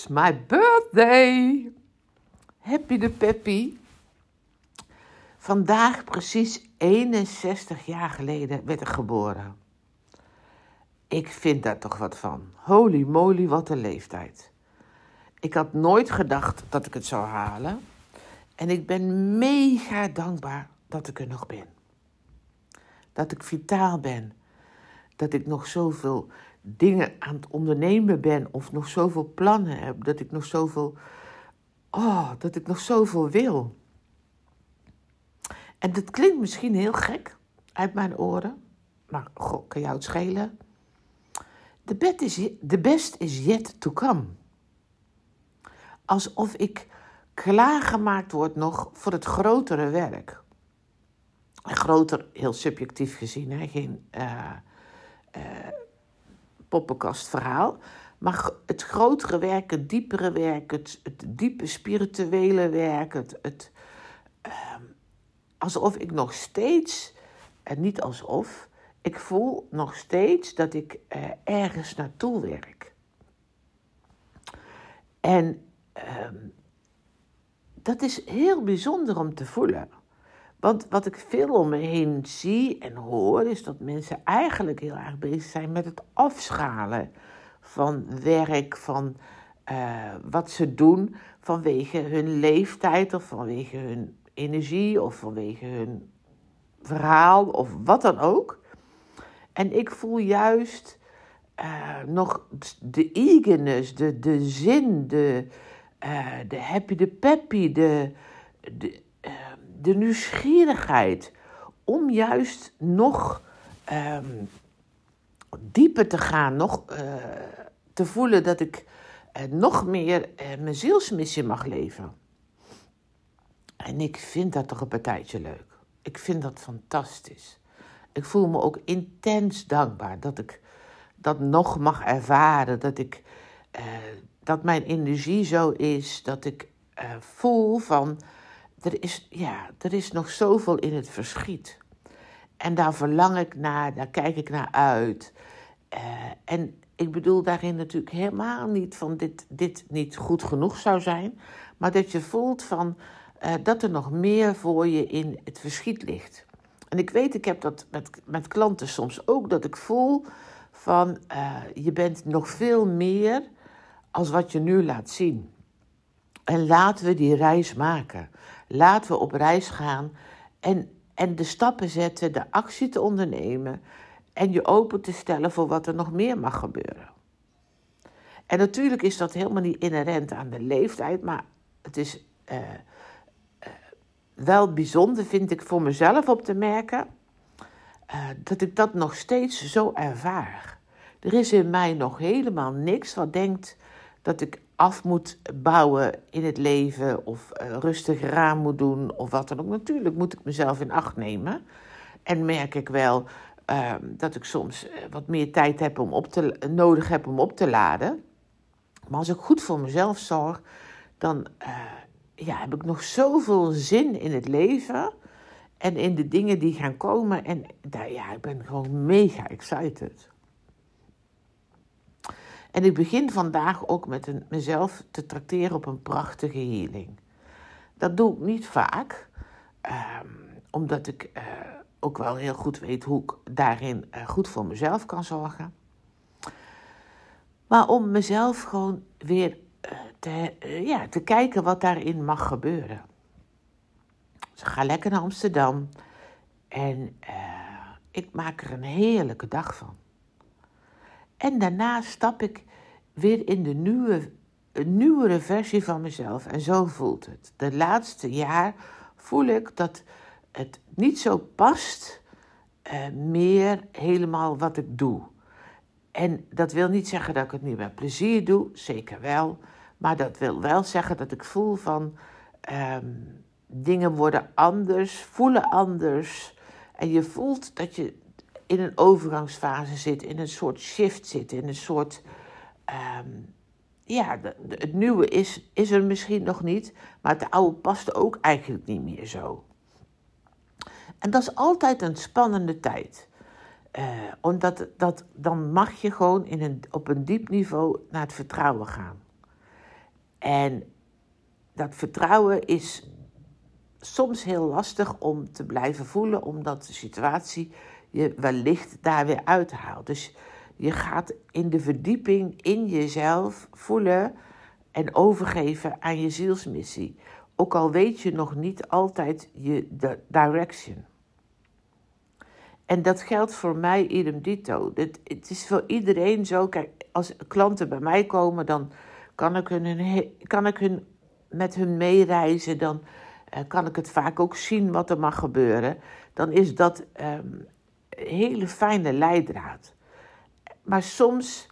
It's my birthday! Happy de peppy! Vandaag, precies 61 jaar geleden, werd ik geboren. Ik vind daar toch wat van. Holy moly, wat een leeftijd. Ik had nooit gedacht dat ik het zou halen. En ik ben mega dankbaar dat ik er nog ben. Dat ik vitaal ben. Dat ik nog zoveel dingen aan het ondernemen ben of nog zoveel plannen heb, dat ik nog zoveel, oh, dat ik nog zoveel wil. En dat klinkt misschien heel gek uit mijn oren, maar goh, kan jou het schelen? The best is, the best is yet to come. Alsof ik klaargemaakt word nog voor het grotere werk. groter, heel subjectief gezien, hè? geen uh, uh, poppenkastverhaal. Maar het grotere werk, het diepere werk, het, het diepe spirituele werk, het, het uh, alsof ik nog steeds, en niet alsof, ik voel nog steeds dat ik uh, ergens naartoe werk. En ehm, dat is heel bijzonder om te voelen. Want wat ik veel om me heen zie en hoor, is dat mensen eigenlijk heel erg bezig zijn met het afschalen van werk, van uh, wat ze doen vanwege hun leeftijd of vanwege hun energie of vanwege hun verhaal of wat dan ook. En ik voel juist uh, nog de eagerness, de, de zin, de, uh, de happy, de peppy, de, de nieuwsgierigheid om juist nog um, dieper te gaan, nog uh, te voelen dat ik uh, nog meer uh, mijn zielsmissie mag leven. En ik vind dat toch een partijtje leuk. Ik vind dat fantastisch. Ik voel me ook intens dankbaar dat ik dat nog mag ervaren. Dat, ik, dat mijn energie zo is. Dat ik voel van er is, ja, er is nog zoveel in het verschiet. En daar verlang ik naar, daar kijk ik naar uit. Uh, en ik bedoel daarin natuurlijk helemaal niet van dit, dit niet goed genoeg zou zijn, maar dat je voelt van uh, dat er nog meer voor je in het verschiet ligt. En ik weet, ik heb dat met, met klanten soms ook, dat ik voel van uh, je bent nog veel meer als wat je nu laat zien. En laten we die reis maken. Laten we op reis gaan en, en de stappen zetten, de actie te ondernemen en je open te stellen voor wat er nog meer mag gebeuren. En natuurlijk is dat helemaal niet inherent aan de leeftijd, maar het is uh, uh, wel bijzonder, vind ik, voor mezelf op te merken uh, dat ik dat nog steeds zo ervaar. Er is in mij nog helemaal niks wat denkt dat ik af moet bouwen in het leven of uh, rustig aan moet doen of wat dan ook. Natuurlijk moet ik mezelf in acht nemen. En merk ik wel uh, dat ik soms eh, wat meer tijd heb om op te, nodig heb om op te laden. Maar als ik goed voor mezelf zorg, dan uh, ja, heb ik nog zoveel zin in het leven en in de dingen die gaan komen. En daar, ja, ik ben gewoon mega excited. En ik begin vandaag ook met mezelf te trakteren op een prachtige healing. Dat doe ik niet vaak, um, omdat ik uh, ook wel heel goed weet hoe ik daarin uh, goed voor mezelf kan zorgen. Maar om mezelf gewoon weer uh, te, ja, te kijken wat daarin mag gebeuren. Dus ga lekker naar Amsterdam en ik maak er een heerlijke dag van. En daarna stap ik weer in de nieuwe, nieuwere versie van mezelf. En zo voelt het. De laatste jaar voel ik dat het niet zo past eh, meer helemaal wat ik doe. En dat wil niet zeggen dat ik het niet met plezier doe, zeker wel. Maar dat wil wel zeggen dat ik voel van ehm, dingen worden anders, voelen anders. En je voelt dat je in een overgangsfase zit, in een soort shift zit, in een soort. Ehm, ja, het nieuwe is, is er misschien nog niet, maar het oude past ook eigenlijk niet meer zo. En dat is altijd een spannende tijd. Uh, omdat dat, dan mag je gewoon in een, op een diep niveau naar het vertrouwen gaan. En dat vertrouwen is soms heel lastig om te blijven voelen, omdat de situatie je wellicht daar weer uithaalt. Dus je gaat in de verdieping in jezelf voelen en overgeven aan je zielsmissie. Ook al weet je nog niet altijd je direction. En dat geldt voor mij idem dito. Het, het is voor iedereen zo. Kijk, als klanten bij mij komen, dan kan ik, hun, kan ik hun, met hun meereizen. Dan uh, kan ik het vaak ook zien wat er mag gebeuren. Dan is dat um, hele fijne leidraad. Maar soms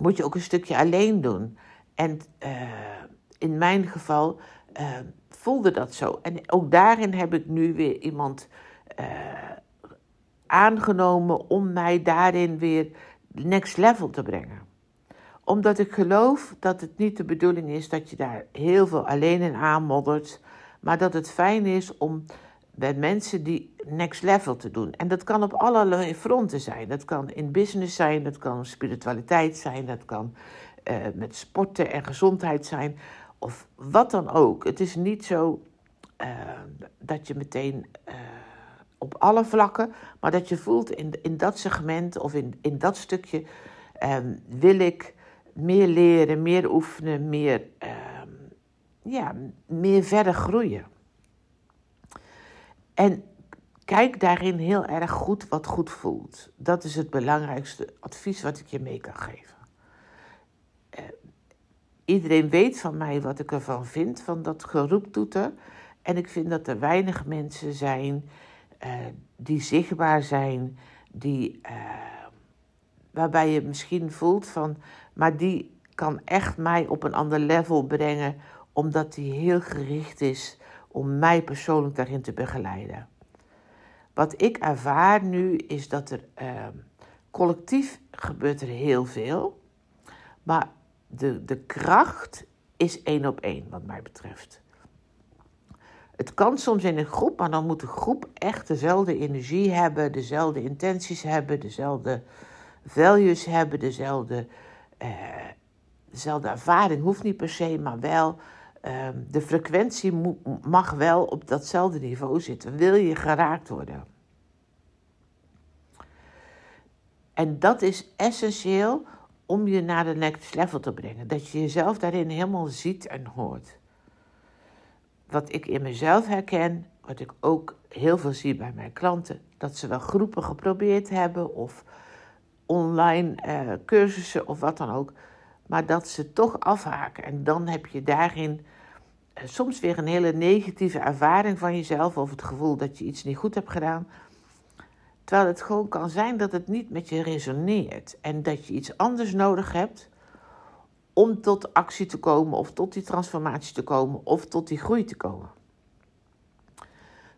moet je ook een stukje alleen doen. En uh, in mijn geval uh, voelde dat zo. En ook daarin heb ik nu weer iemand aangenomen om mij daarin weer next level te brengen. Omdat ik geloof dat het niet de bedoeling is dat je daar heel veel alleen in aanmoddert, maar dat het fijn is om bij mensen die next level te doen. En dat kan op allerlei fronten zijn. Dat kan in business zijn, dat kan spiritualiteit zijn, dat kan uh, met sporten en gezondheid zijn, of wat dan ook. Het is niet zo uh, dat je meteen. Uh, op alle vlakken, maar dat je voelt in, in dat segment of in, in dat stukje um, wil ik meer leren, meer oefenen, meer, um, ja, meer verder groeien. En kijk daarin heel erg goed wat goed voelt. Dat is het belangrijkste advies wat ik je mee kan geven. Uh, iedereen weet van mij wat ik ervan vind, van dat geroeptoeter. En ik vind dat er weinig mensen zijn uh, die zichtbaar zijn, die, uh, waarbij je misschien voelt van, maar die kan echt mij op een ander level brengen, omdat die heel gericht is om mij persoonlijk daarin te begeleiden. Wat ik ervaar nu is dat er uh, collectief gebeurt er heel veel, maar de, de kracht is één op één wat mij betreft. Het kan soms in een groep, maar dan moet de groep echt dezelfde energie hebben, dezelfde intenties hebben, dezelfde values hebben, dezelfde, uh, dezelfde ervaring. Hoeft niet per se, maar wel. Uh, de frequentie mag wel op datzelfde niveau zitten. Wil je geraakt worden? En dat is essentieel om je naar de next level te brengen. Dat je jezelf daarin helemaal ziet en hoort wat ik in mezelf herken, wat ik ook heel veel zie bij mijn klanten, dat ze wel groepen geprobeerd hebben of online uh, cursussen of wat dan ook, maar dat ze toch afhaken. En dan heb je daarin soms weer een hele negatieve ervaring van jezelf of het gevoel dat je iets niet goed hebt gedaan. Terwijl het gewoon kan zijn dat het niet met je resoneert en dat je iets anders nodig hebt om tot actie te komen of tot die transformatie te komen of tot die groei te komen.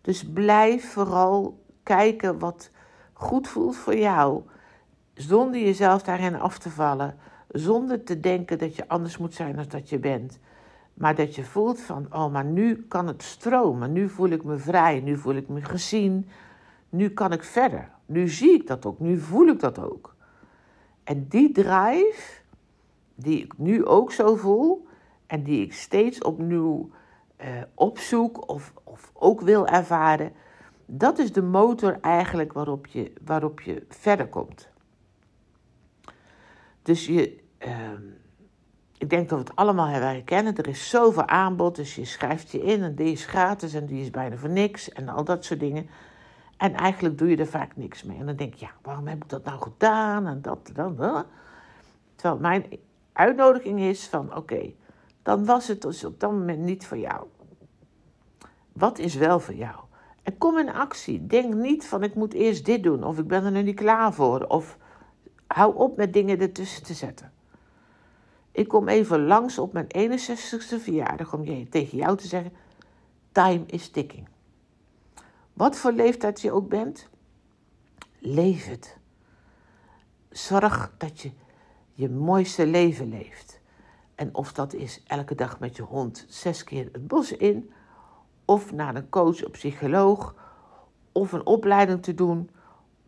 Dus blijf vooral kijken wat goed voelt voor jou, zonder jezelf daarin af te vallen, zonder te denken dat je anders moet zijn dan dat je bent. Maar dat je voelt van, oh, maar nu kan het stromen, nu voel ik me vrij, nu voel ik me gezien, nu kan ik verder. Nu zie ik dat ook, nu voel ik dat ook. En die drive, die ik nu ook zo voel en die ik steeds opnieuw uh, opzoek of, of ook wil ervaren, dat is de motor eigenlijk waarop je, waarop je verder komt. Dus je, uh, ik denk dat we het allemaal herkennen. Er is zoveel aanbod, dus je schrijft je in en die is gratis en die is bijna voor niks en al dat soort dingen. En eigenlijk doe je er vaak niks mee. En dan denk je, ja, waarom heb ik dat nou gedaan en dat, dan. Terwijl mijn uitnodiging is van oké, dan was het dus op dat moment niet voor jou. Wat is wel voor jou? En kom in actie. Denk niet van ik moet eerst dit doen of ik ben er nu niet klaar voor. Of hou op met dingen ertussen te zetten. Ik kom even langs op mijn 61ste verjaardag om je, tegen jou te zeggen: time is ticking. Wat voor leeftijd je ook bent, leef het. Zorg dat je je mooiste leven leeft. En of dat is elke dag met je hond zes keer het bos in, of naar een coach of psycholoog, of een opleiding te doen,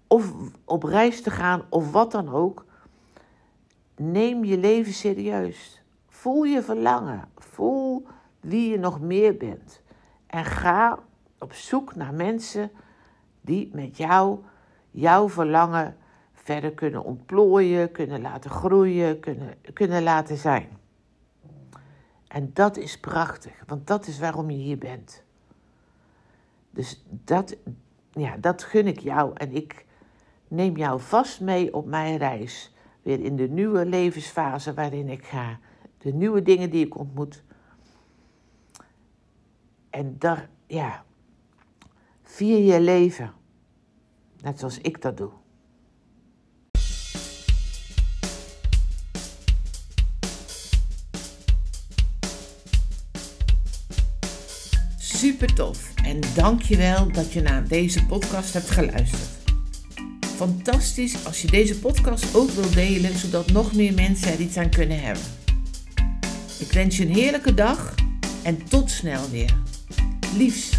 of op reis te gaan, of wat dan ook. Neem je leven serieus. Voel je verlangen. Voel wie je nog meer bent. En ga op zoek naar mensen die met jou jouw verlangen verder kunnen ontplooien, kunnen laten groeien, kunnen, kunnen laten zijn. En dat is prachtig, want dat is waarom je hier bent. Dus dat, ja, dat gun ik jou en ik neem jou vast mee op mijn reis. Weer in de nieuwe levensfase waarin ik ga. De nieuwe dingen die ik ontmoet. En daar, ja, vier je leven. Net zoals ik dat doe. Super tof en dankjewel dat je naar deze podcast hebt geluisterd. Fantastisch als je deze podcast ook wilt delen, zodat nog meer mensen er iets aan kunnen hebben. Ik wens je een heerlijke dag en tot snel weer. Liefs.